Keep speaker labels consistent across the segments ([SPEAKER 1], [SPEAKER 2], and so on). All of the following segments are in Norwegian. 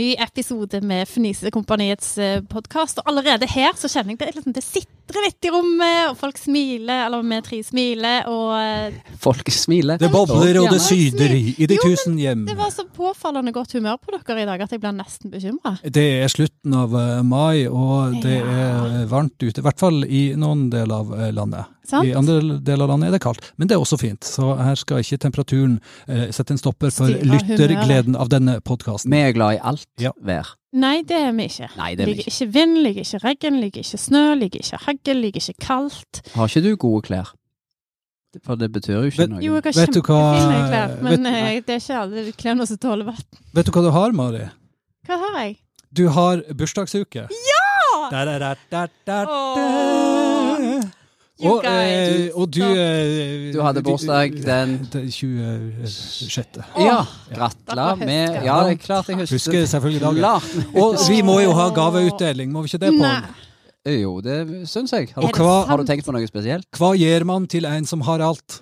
[SPEAKER 1] ny episode med Fnisekompaniets podkast. Og allerede her så kjenner jeg det, liksom, det sitrer litt i rommet, og folk smiler, eller vi tre smiler, og eh,
[SPEAKER 2] Folk smiler.
[SPEAKER 3] Det bobler og det syder i, de
[SPEAKER 1] Jo,
[SPEAKER 3] tusen hjem.
[SPEAKER 1] det var så påfallende godt humør på dere i dag at jeg ble nesten bekymra.
[SPEAKER 3] Det er slutten av eh, mai, og det er varmt ute. I hvert fall i noen deler av eh, landet.
[SPEAKER 1] Sant?
[SPEAKER 3] I andre deler av landet er det kaldt, men det er også fint. Så her skal ikke temperaturen eh, sette en stopper for lyttergleden av denne podkasten.
[SPEAKER 2] Vi er glad i alt
[SPEAKER 3] Ja.
[SPEAKER 2] Vær.
[SPEAKER 1] Nei, det er vi ikke.
[SPEAKER 2] Nei, det er vi
[SPEAKER 1] ikke. ikke vind, liker ikke regn, liker ikke snø, liker ikke hagl, liker ikke kaldt.
[SPEAKER 2] Har ikke du gode klær? For det betyr jo ikke
[SPEAKER 3] Vet-
[SPEAKER 2] noe.
[SPEAKER 1] Jo, jeg har
[SPEAKER 3] Vet du hva-
[SPEAKER 1] kjempefine klær, men
[SPEAKER 3] vet-
[SPEAKER 1] eh, det er ikke alle klærne som tåler vann.
[SPEAKER 3] Vet du hva du har, Mari?
[SPEAKER 1] Hva har jeg?
[SPEAKER 3] Du har bursdagsuke. Ja! Der, der, der, der, der.
[SPEAKER 1] Åh,
[SPEAKER 3] Og, eh, og du eh,
[SPEAKER 2] Du hadde bursdag den-
[SPEAKER 3] den 26.
[SPEAKER 2] Ja, gratulerer med Ja, det er klart jeg husker.
[SPEAKER 3] Husker selvfølgelig dagen. Og vi må jo ha gaveutdeling, må vi ikke det,
[SPEAKER 1] Nei.
[SPEAKER 3] Pål?
[SPEAKER 2] Jo, det syns jeg. Har
[SPEAKER 3] Og
[SPEAKER 2] du,
[SPEAKER 3] hva-
[SPEAKER 2] har du tenkt på noe spesielt?
[SPEAKER 3] Hva gir man til en som har alt?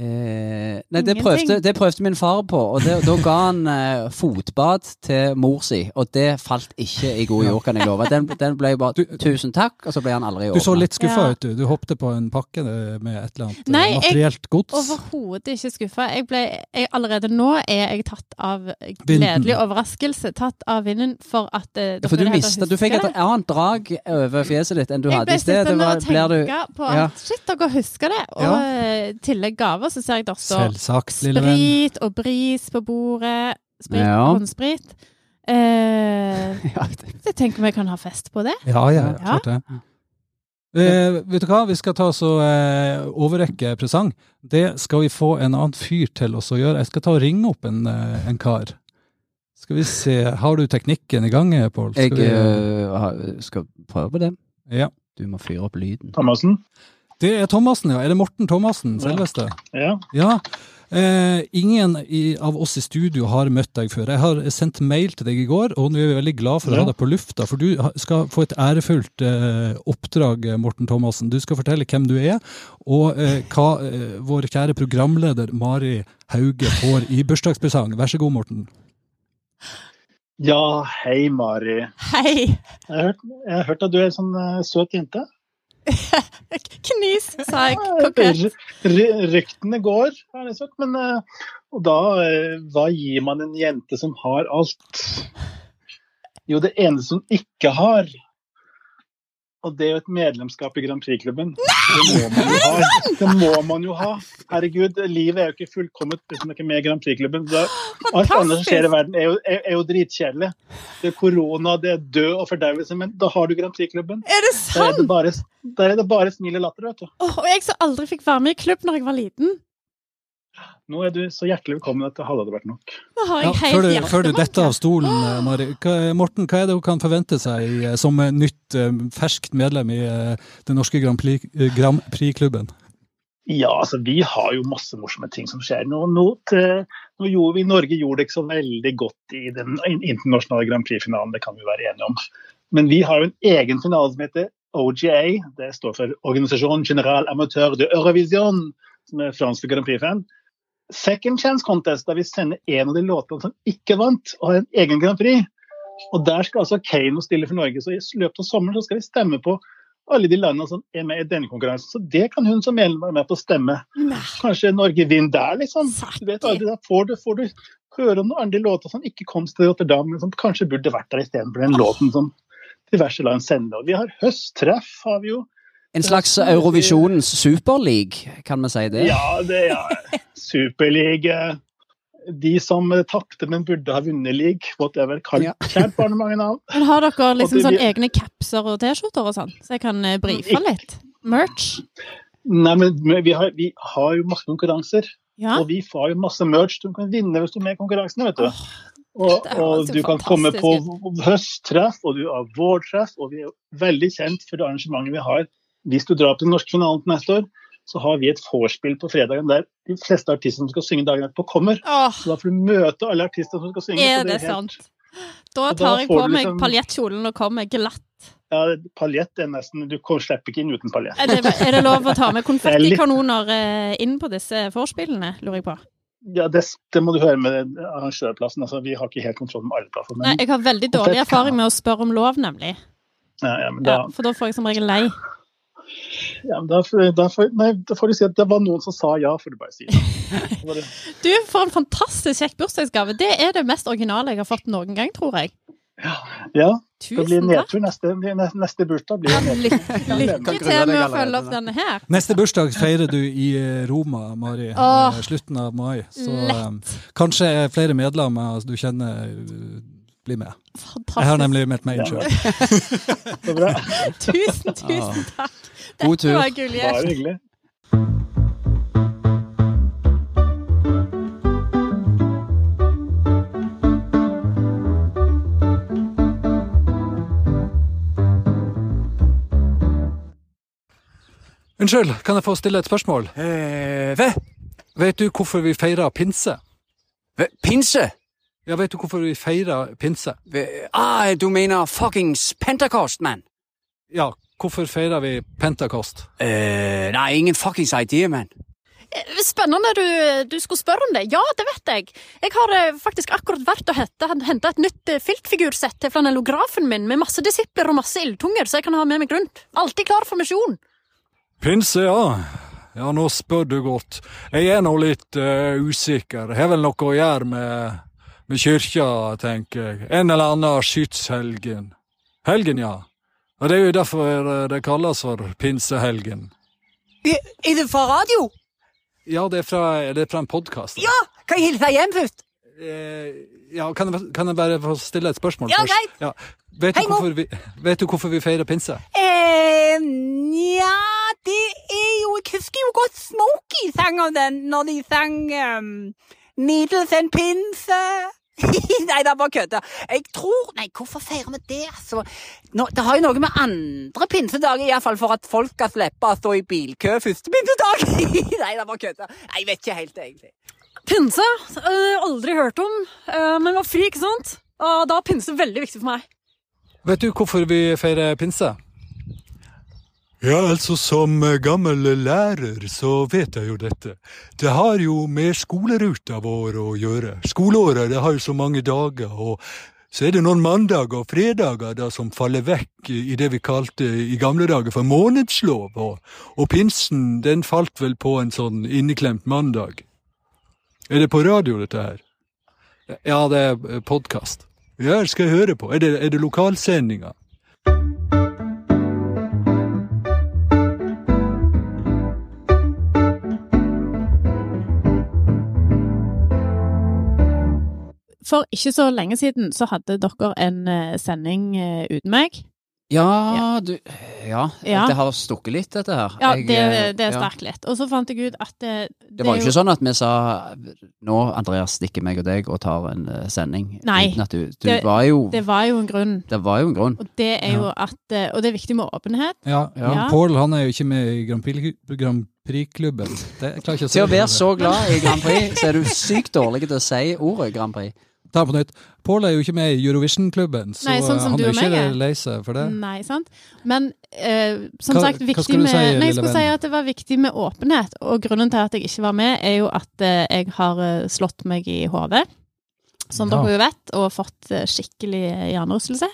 [SPEAKER 2] Eh, nei, det prøvde, det prøvde min far på, og det, da ga han eh, fotbad til mor si, og det falt ikke i god jord, kan jeg love. Den, den ble bare
[SPEAKER 3] Du-
[SPEAKER 2] 'tusen takk', og så ble han aldri
[SPEAKER 3] Du så litt skuffa
[SPEAKER 1] Ja.
[SPEAKER 3] ut, du. Du hoppet på en pakke eh, med et eller annet nei,
[SPEAKER 1] Nei, jeg-
[SPEAKER 3] gods.
[SPEAKER 1] Nei, Overhodet ikke skuffa. Jeg ble, jeg, allerede nå er jeg tatt av gledelig overraskelse. Tatt av vinden for at eh,
[SPEAKER 2] For du mistet, du fikk et annet drag over fjeset ditt enn du
[SPEAKER 1] Jeg
[SPEAKER 2] hadde
[SPEAKER 1] ble
[SPEAKER 2] i sted. Det
[SPEAKER 1] sittende og tenke på
[SPEAKER 2] ja.
[SPEAKER 1] at shit, dere husker det. Og i tillegg gaver, så ser jeg det står
[SPEAKER 3] Selvsagt, lille venn.
[SPEAKER 1] sprit og bris på bordet. Sprit,
[SPEAKER 2] Ja.
[SPEAKER 1] håndsprit. Eh, jeg tenker vi kan ha fest på det.
[SPEAKER 3] Ja, ja, klart det. Eh, vet du hva, vi skal ta oss og eh, overrekke presang. Det skal vi få en annen fyr til oss å gjøre. Jeg skal ta og ringe opp en, eh, en kar. Skal vi se, har du teknikken i gang, Pål?
[SPEAKER 2] Jeg
[SPEAKER 3] vi-
[SPEAKER 2] eh, skal prøve på det.
[SPEAKER 3] Ja.
[SPEAKER 2] Du må fyre opp lyden.
[SPEAKER 4] Thomassen?
[SPEAKER 3] Det er Thomassen, ja. Er det Morten Thomassen, selveste?
[SPEAKER 4] Ja.
[SPEAKER 3] Ja. Eh, ingen i, av oss i studio har møtt deg før. Jeg har sendt mail til deg i går, og nå er vi veldig glad for å
[SPEAKER 4] Ja.
[SPEAKER 3] ha deg på lufta. For du skal få et ærefullt eh, oppdrag, eh, Morten Thomassen. Du skal fortelle hvem du er, og eh, hva eh, vår kjære programleder Mari Hauge får i bursdagspresang. Vær så god, Morten.
[SPEAKER 4] ja, hei Mari.
[SPEAKER 1] Hei!
[SPEAKER 4] Jeg har hørt, jeg har hørt at du er en sånn eh, søt jente.
[SPEAKER 1] Knis, sa jeg kokett.
[SPEAKER 4] Ryktene går, er det sagt. Men eh, og da, eh, hva gir man en jente som har alt? Jo, det eneste hun ikke har. Og det er jo et medlemskap i Grand Prix-klubben. Det. Det må man jo ha. Herregud, livet er jo ikke fullkomment hvis man ikke er med i Grand Prix-klubben. Alt annet som skjer i verden er jo, er, er jo dritkjedelig. Det er korona, det er død og fordervelse, men da har du Grand Prix-klubben.
[SPEAKER 1] Er det
[SPEAKER 4] Da er
[SPEAKER 1] sant?
[SPEAKER 4] det bare, da er det bare smil og latter, vet du.
[SPEAKER 1] Åh, og jeg som aldri fikk være med i klubb når jeg var liten.
[SPEAKER 4] Nå er du så hjertelig velkommen at det hadde vært nok.
[SPEAKER 3] Ja, før, du, før du
[SPEAKER 1] dette
[SPEAKER 3] detter av stolen, eh, Mari. Morten, hva er det hun kan forvente seg eh, som eh, nytt, ferskt medlem i den norske Grand Prix- Grand Prix-klubben?
[SPEAKER 4] Ja, altså vi har jo masse morsomme ting som skjer. Nå, nå, til, nå gjorde vi, Norge gjorde det ikke så veldig godt i den internasjonale Grand Prix-finalen, det kan vi være enige om. Men vi har jo en egen finale som heter OGA. Det står for Organisation General Amateur de Eurovision, som er fransk for Grand Prix-fan. Second Chance Contest, der vi sender en av de låtene som ikke vant, og har en egen Grand Prix. Og der skal altså Kano stille for Norge. Så i løpet av sommeren så skal vi stemme på alle de landene som er med i denne konkurransen. Så det kan hun som medlem være med på å stemme. Kanskje Norge vinner der, liksom. Du vet aldri, da får du, får du høre om noen andre låter som ikke kom til Rotterdam, men som kanskje burde vært der istedenfor den låten som diverse land sender. Og vi har høsttreff, har vi jo.
[SPEAKER 2] En slags Eurovisjonens superleague, kan vi si det?
[SPEAKER 4] Ja, det er superleague. De som tapte, men burde ha vunnet league. Whatever. Kan
[SPEAKER 2] Ja.
[SPEAKER 4] Kjært barn mange navn.
[SPEAKER 1] Men har dere liksom sånn egne capser og T-skjorter og sånn, så jeg kan eh, brife litt? Merch?
[SPEAKER 4] Nei, men vi har, vi har jo masse konkurranser.
[SPEAKER 1] Ja.
[SPEAKER 4] Og vi får jo masse merch du kan vinne hvis du er med i konkurransene, vet du. og, og du kan komme på høsttreff, og du har vårtreff, og vi er veldig kjent for det arrangementet vi har. Hvis du drar på den norske finalen til neste år, så har vi et vorspiel på fredagen der de fleste artistene som skal synge dagen etterpå, kommer.
[SPEAKER 1] Åh,
[SPEAKER 4] Så da får du møte alle artistene som skal synge.
[SPEAKER 1] er
[SPEAKER 4] det,
[SPEAKER 1] det
[SPEAKER 4] er
[SPEAKER 1] sant? Da
[SPEAKER 4] tar da
[SPEAKER 1] jeg på meg
[SPEAKER 4] liksom-
[SPEAKER 1] paljettkjolen og kommer glatt.
[SPEAKER 4] Ja, paljett er nesten Du slipper ikke inn uten paljett.
[SPEAKER 1] Er er det lov å ta med
[SPEAKER 4] er
[SPEAKER 1] konfettikanoner eh, inn på disse vorspielene, lurer jeg på?
[SPEAKER 4] Ja, det, det må du høre med arrangørplassen. Altså, vi har ikke helt kontroll med alle plasser.
[SPEAKER 1] Nei, jeg har veldig dårlig erfaring med å spørre om lov, nemlig.
[SPEAKER 4] ja, ja, men da,
[SPEAKER 1] Ja, for da får jeg som regel lei.
[SPEAKER 4] Ja, men da, da, får, nei, da får du si at det var noen som sa ja, får du bare si. Det,
[SPEAKER 1] Du, for en fantastisk kjekk bursdagsgave. Det er det mest originale jeg har fått noen gang, tror jeg.
[SPEAKER 4] ja, det blir nedtur. Neste, neste bursdag blir nedtur.
[SPEAKER 1] Lykke, lykke til med å følge opp denne her.
[SPEAKER 3] Neste bursdag feirer du i eh, Roma, Mari.
[SPEAKER 1] Åh.
[SPEAKER 3] eh, slutten av mai. Så
[SPEAKER 1] Lett.
[SPEAKER 3] eh, kanskje flere medlemmer du kjenner, eh, med. Fantastisk. Jeg har nemlig meldt meg inn sjøl.
[SPEAKER 4] Så bra.
[SPEAKER 1] Tusen, tusen takk.
[SPEAKER 2] God tur.
[SPEAKER 1] var gullig.
[SPEAKER 4] Bare hyggelig.
[SPEAKER 3] Unnskyld, kan jeg få stille et spørsmål?
[SPEAKER 5] Eh, hva?
[SPEAKER 3] Vet du hvorfor vi feirer pinse?
[SPEAKER 5] Hva? Pinse?
[SPEAKER 3] Ja, vet du hvorfor vi feirer pinse?
[SPEAKER 5] Ah, du mener fuckings Pentecost, mann!
[SPEAKER 3] Ja, hvorfor feirer vi Pentecost?
[SPEAKER 5] eh, nei, ingen fuckings idé, mann.
[SPEAKER 1] Spennende du, du skulle spørre om det. Ja, det vet jeg. Jeg har eh, faktisk akkurat vært og henta et nytt eh, filtfigursett til flanellografen min med masse disipler og masse ildtunger, så jeg kan ha med meg rundt. Alltid klar for misjon.
[SPEAKER 3] Pinse, ja. Ja, nå spør du godt. Jeg er nå litt uh, usikker. Har vel noe å gjøre med, med kyrkja, tenker jeg. En eller annen skytshelgen. Helgen, ja. Og det er jo derfor det kalles for pinsehelgen.
[SPEAKER 5] Er, det fra radio?
[SPEAKER 3] Ja, det er fra, det er fra en podkast.
[SPEAKER 5] Ja, kan jeg hilse hjem først?
[SPEAKER 3] Eh, ja, kan jeg, kan jeg bare få stille et spørsmål
[SPEAKER 5] Ja,
[SPEAKER 3] først? Ja. Vet,
[SPEAKER 5] Hei,
[SPEAKER 3] du hvorfor vi, vet du hvorfor vi feirer pinse?
[SPEAKER 5] Eh, ja, det er jo Jeg husker jo godt Smokey sang om den når de sang um, Needles and pinse. nei, det er bare kødda. Jeg tror Nei, hvorfor feirer vi det, altså? Nå, det har jo noe med andre pinsedager, iallfall for at folk skal slippe å stå i bilkø første pinsedag. nei, det er bare kødda. Jeg vet ikke helt, egentlig.
[SPEAKER 1] Pinse? eh, aldri hørt om, eh, men var fri, ikke sant? Og da er pinse veldig viktig for meg.
[SPEAKER 3] Vet du hvorfor vi feirer pinse? Ja, altså som eh, gammel lærer så vet jeg jo dette. Det har jo med skoleruta vår å gjøre. Skoleåret det har jo så mange dager, og så er det noen mandager og fredager da som faller vekk i det vi kalte i gamle dager for månedslov, og, og pinsen den falt vel på en sånn inneklemt mandag. Er det på radio dette her? Ja, det er podkast. Ja, skal jeg høre på. Er det, er det lokalsendinger?
[SPEAKER 1] For ikke så lenge siden så hadde dere en eh, sending eh, uten meg.
[SPEAKER 2] Ja, du Ja,
[SPEAKER 1] Ja.
[SPEAKER 2] det har stukket litt, dette her.
[SPEAKER 1] Ja,
[SPEAKER 2] Jeg,
[SPEAKER 1] det,
[SPEAKER 2] er
[SPEAKER 1] sterkt
[SPEAKER 2] ja.
[SPEAKER 1] litt. Og så fant jeg ut at det,
[SPEAKER 2] Det var jo ikke sånn at vi sa nå, Andreas, stikker meg og deg og tar en eh, sending.
[SPEAKER 1] Nei.
[SPEAKER 2] Uten at du, du
[SPEAKER 1] Det-
[SPEAKER 2] var jo
[SPEAKER 1] Det var jo en grunn.
[SPEAKER 2] Det var jo en grunn.
[SPEAKER 1] Og det er jo at eh, Og det er viktig med åpenhet.
[SPEAKER 3] Ja,
[SPEAKER 1] Ja.
[SPEAKER 3] Pål han er jo ikke med i Grand Prix- Grand Prix-klubben. Det jeg ikke å si
[SPEAKER 2] Til å være så glad i Grand Prix, så er du sykt dårlig til å si ordet Grand Prix.
[SPEAKER 3] Ta på nytt. Pål er jo ikke med i Eurovision-klubben, så
[SPEAKER 1] Nei, sånn
[SPEAKER 3] han er jo ikke lei seg for det.
[SPEAKER 1] Nei, sant? Men eh, som
[SPEAKER 3] Hva-
[SPEAKER 1] sagt, viktig med
[SPEAKER 3] si,
[SPEAKER 1] Nei, jeg skulle si at det var viktig med åpenhet. Og grunnen til at jeg ikke var med, er jo at eh, jeg har eh, slått meg i hodet. Som
[SPEAKER 3] Ja.
[SPEAKER 1] dere jo vet, og fått eh, skikkelig hjernerystelse.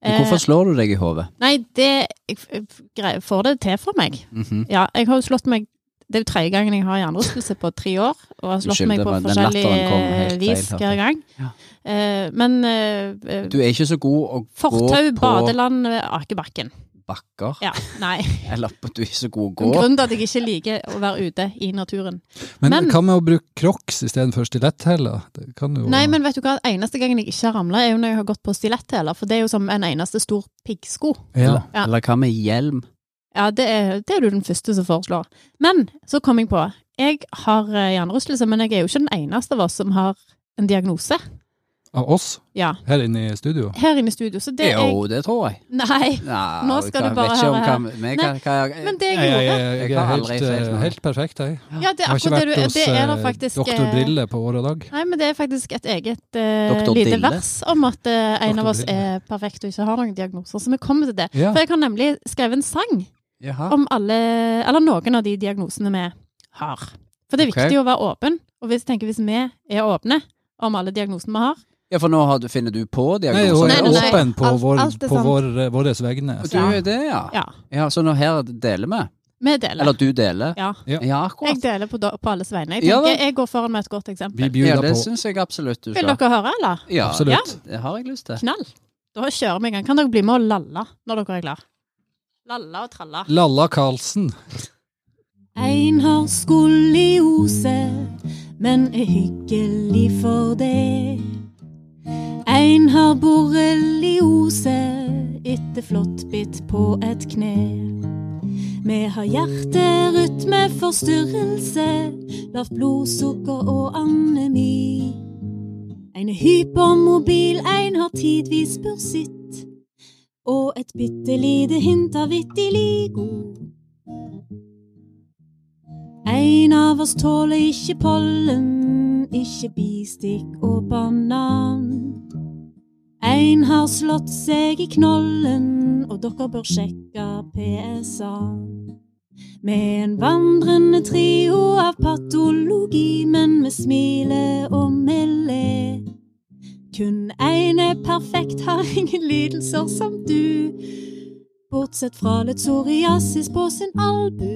[SPEAKER 2] Hvorfor slår du deg i hodet?
[SPEAKER 1] Nei, det Jeg jeg, jeg, får det til for meg.
[SPEAKER 2] Mhm.
[SPEAKER 1] Ja, jeg har jo slått meg Det er jo tredje gangen jeg har hjernerystelse på tre år, og har slått meg på forskjellig eh, vis hver gang.
[SPEAKER 2] Ja.
[SPEAKER 1] Eh, men eh, eh,
[SPEAKER 2] Du er ikke så god å
[SPEAKER 1] Fortau,
[SPEAKER 2] gå på
[SPEAKER 1] Fortau, badeland, Akebakken.
[SPEAKER 2] bakker.
[SPEAKER 1] Ja, nei.
[SPEAKER 2] Eller at du er ikke så god å gå.
[SPEAKER 1] grunn til at jeg ikke liker å være ute i naturen.
[SPEAKER 3] Men,
[SPEAKER 1] Men-
[SPEAKER 3] hva med å bruke crocs istedenfor stiletthæler? Det kan jo
[SPEAKER 1] Nei, men vet du hva? Eneste gangen jeg ikke har ramla, er jo når jeg har gått på stiletthæler. For det er jo som en eneste stor piggsko.
[SPEAKER 3] ja.
[SPEAKER 2] Eller,
[SPEAKER 1] Ja.
[SPEAKER 2] eller hva med hjelm?
[SPEAKER 1] Ja, det er, det er du den første som foreslår. Men så kom jeg på. Jeg har eh, hjernerystelse, men jeg er jo ikke den eneste av oss som har en diagnose.
[SPEAKER 3] Av oss
[SPEAKER 1] Ja,
[SPEAKER 3] her inne i studio?
[SPEAKER 1] her inne i studio. Så det jo,
[SPEAKER 2] Jo, det tror jeg.
[SPEAKER 1] Nei.
[SPEAKER 2] Nei,
[SPEAKER 1] Nå skal
[SPEAKER 2] hva-
[SPEAKER 1] du bare høre
[SPEAKER 2] hva,
[SPEAKER 1] her.
[SPEAKER 2] men
[SPEAKER 1] Nei,
[SPEAKER 2] hva, hva,
[SPEAKER 1] Men det jeg
[SPEAKER 3] Jeg, jeg, jeg,
[SPEAKER 2] Jeg
[SPEAKER 3] er
[SPEAKER 2] har
[SPEAKER 3] helt,
[SPEAKER 2] noe.
[SPEAKER 3] helt perfekt, jeg.
[SPEAKER 1] Ja, det er
[SPEAKER 3] Jeg har ikke
[SPEAKER 1] akkurat det
[SPEAKER 3] vært
[SPEAKER 1] du
[SPEAKER 3] hos
[SPEAKER 1] Det er da
[SPEAKER 3] eh,
[SPEAKER 1] faktisk
[SPEAKER 3] doktor
[SPEAKER 1] eh,
[SPEAKER 3] Brille på året dag.
[SPEAKER 1] Nei, men det er faktisk et eget
[SPEAKER 2] uh,
[SPEAKER 1] lite vers om at uh, en av oss er perfekt og ikke har noen diagnoser. Så vi kommer til det.
[SPEAKER 3] Ja.
[SPEAKER 1] For jeg har nemlig skrevet en sang
[SPEAKER 2] Jaha.
[SPEAKER 1] om alle, eller noen av de diagnosene vi har. For det er
[SPEAKER 2] okay.
[SPEAKER 1] viktig å være åpen Og hvis, tenker, hvis vi er åpne om alle diagnosene vi har
[SPEAKER 2] Ja, for nå har du, finner du på
[SPEAKER 3] Nei,
[SPEAKER 2] diagnoser?
[SPEAKER 3] hun er
[SPEAKER 1] nei, nei.
[SPEAKER 3] åpen på,
[SPEAKER 1] Alt-
[SPEAKER 3] vår,
[SPEAKER 1] alt er
[SPEAKER 3] på vår, våre vegne.
[SPEAKER 2] Du er det, ja.
[SPEAKER 1] Ja,
[SPEAKER 2] ja. Så nå her deler vi?
[SPEAKER 1] vi deler.
[SPEAKER 2] Eller du deler?
[SPEAKER 1] Ja.
[SPEAKER 3] Ja.
[SPEAKER 2] Akkurat.
[SPEAKER 1] Jeg deler på, på alles vegne. Jeg tenker
[SPEAKER 2] ja,
[SPEAKER 1] jeg går foran med et godt
[SPEAKER 3] Vi
[SPEAKER 1] eksempel.
[SPEAKER 2] Ja, det
[SPEAKER 3] på.
[SPEAKER 2] syns jeg absolutt du
[SPEAKER 1] Vil dere høre, eller?
[SPEAKER 2] Ja,
[SPEAKER 3] Absolutt.
[SPEAKER 2] det har jeg lyst til.
[SPEAKER 1] Knall. Da kjører vi i gang. Kan dere bli med og lalla når dere er klar? Lalla og tralla.
[SPEAKER 3] Lalla Karlsen.
[SPEAKER 1] Ein har skoliose, men er hyggelig for det. Ein har borreliose etter flåttbitt på et kne. Vi har hjerterytmeforstyrrelse, lavt blodsukker og anemi. En er hypermobil, en har tidvis bursitt, og et bitte lite hint av vitiligo. En av oss tåler ikke pollen, ikke bistikk og banan. En har slått seg i knollen, og dere bør sjekke PSA. Med en vandrende trio av patologi, men vi smiler og vi ler. Kun én er perfekt, har ingen lidelser som du. Bortsett fra litt psoriasis på sin albu.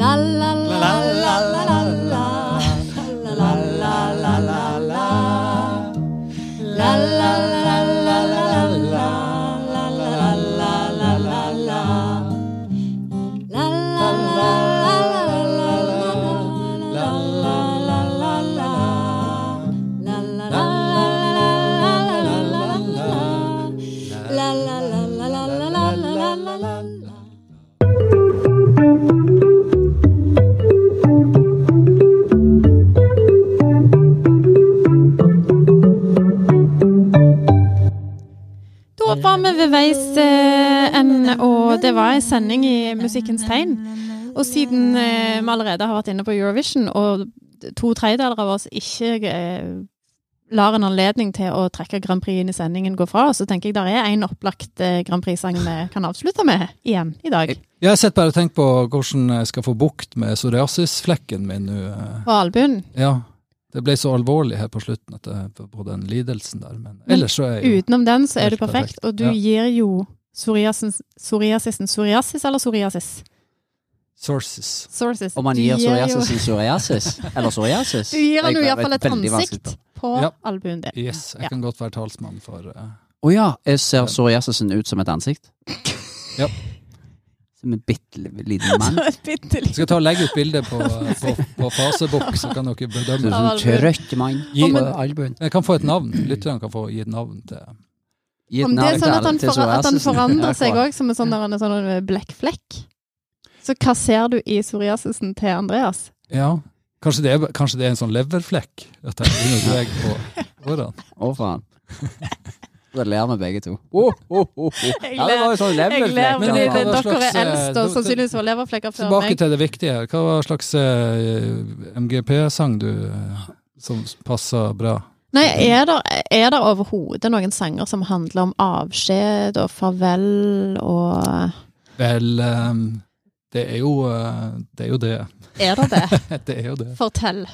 [SPEAKER 1] La la la la la la vi ved veis eh, ende, og det var en sending i Musikkens tegn. Og siden eh, vi allerede har vært inne på Eurovision, og to tredjedeler av oss ikke eh, lar en anledning til å trekke Grand Prix inn i sendingen gå fra så tenker jeg det er en opplagt Grand Prix-sang vi kan avslutte med igjen i dag.
[SPEAKER 3] Jeg har sett bare tenkt på hvordan jeg skal få bukt med psoriasisflekken min nå.
[SPEAKER 1] På albuen.
[SPEAKER 3] Ja. Det ble så alvorlig her på slutten at det på den lidelsen der. Men
[SPEAKER 1] Men
[SPEAKER 3] ellers så er jeg jo
[SPEAKER 1] Utenom den så er du perfekt,
[SPEAKER 3] perfekt.
[SPEAKER 1] og du
[SPEAKER 3] Ja.
[SPEAKER 1] gir jo psoriasisen Psoriasis eller psoriasis?
[SPEAKER 3] sources.
[SPEAKER 1] Sources.
[SPEAKER 2] Om man gir psoriasis en psoriasis? Eller psoriasis?
[SPEAKER 1] Du gir han jo
[SPEAKER 2] hvert
[SPEAKER 1] iallfall et ansikt på
[SPEAKER 3] Ja.
[SPEAKER 1] albuen din.
[SPEAKER 3] Yes, jeg
[SPEAKER 1] Ja.
[SPEAKER 3] kan godt være talsmann for
[SPEAKER 2] Å uh, oh, ja, jeg ser psoriasisen ut som et ansikt?
[SPEAKER 3] Ja.
[SPEAKER 2] Som en bitte liten mann?
[SPEAKER 3] Jeg skal ta og legge ut bilde på, på, på fasebok, så kan dere
[SPEAKER 2] Som
[SPEAKER 3] bedømme.
[SPEAKER 2] en sånn trøtt mann
[SPEAKER 3] Gi-
[SPEAKER 2] på albuen.
[SPEAKER 3] Jeg kan få et navn. Lytterne kan få gi et navn til
[SPEAKER 2] Gi et
[SPEAKER 1] Om det er sånn at han,
[SPEAKER 2] til
[SPEAKER 1] for, at han forandrer seg òg, som en sånn, der- en sånn blekkflekk. blekk flekk. Så hva ser du i psoriasisen til Andreas?
[SPEAKER 3] Ja, kanskje det er, kanskje det er en sånn leverflekk at jeg begynner å dra på årene.
[SPEAKER 2] Å, faen. Da ler vi begge to. Oh, oh, oh.
[SPEAKER 1] Jeg
[SPEAKER 2] Ja, det var jo sånn leverflekk.
[SPEAKER 3] Men det-
[SPEAKER 1] det- dere er
[SPEAKER 3] eh,
[SPEAKER 1] eldst og sannsynligvis var leverflekker før
[SPEAKER 3] Tilbake
[SPEAKER 1] meg.
[SPEAKER 3] til det viktige. her. Hva slags eh, MGP-sang du som passer bra?
[SPEAKER 1] Nei, er det, er overhodet noen sanger som handler om avskjed og farvel og
[SPEAKER 3] Vel, eh, det er jo det. Er jo det.
[SPEAKER 1] Er det det?
[SPEAKER 3] det er jo det.
[SPEAKER 1] Fortell,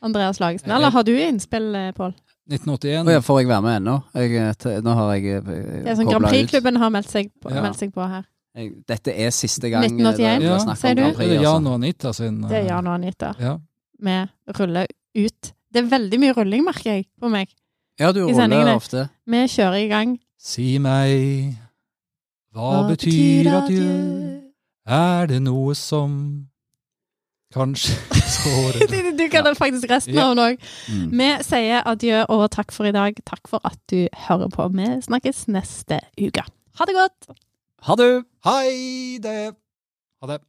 [SPEAKER 1] Andreas Lagesen. Eller har du innspill, Pål?
[SPEAKER 3] 1981.
[SPEAKER 2] Oh, ja, får jeg være med ennå? Jeg, eh, Nå har jeg
[SPEAKER 1] Det er sånn Grand. Prix-klubben har meldt seg, på,
[SPEAKER 3] Ja.
[SPEAKER 1] meldt seg på her.
[SPEAKER 2] Dette er siste gang
[SPEAKER 1] 1981,
[SPEAKER 2] det blir
[SPEAKER 3] Ja,
[SPEAKER 1] sier
[SPEAKER 2] om
[SPEAKER 1] du?
[SPEAKER 2] Grand
[SPEAKER 3] Det
[SPEAKER 2] Prix.
[SPEAKER 3] er Jan
[SPEAKER 2] Altså.
[SPEAKER 3] og Anita sin eh,
[SPEAKER 1] Det er Jan og Anita.
[SPEAKER 3] Ja.
[SPEAKER 1] Vi ruller ut. Det er veldig mye rulling, merker jeg, på meg.
[SPEAKER 2] Ja, du ruller ofte.
[SPEAKER 1] Vi kjører i gang.
[SPEAKER 3] Si meg, hva, betyr adjø? Er det noe som kanskje
[SPEAKER 1] Du, du kan faktisk resten av den òg.
[SPEAKER 2] Mm.
[SPEAKER 1] Vi sier adjø og takk for i dag. Takk for at du hører på. Vi snakkes neste uke. Ha det godt!
[SPEAKER 2] Ha det!
[SPEAKER 3] Hei det! Ha det.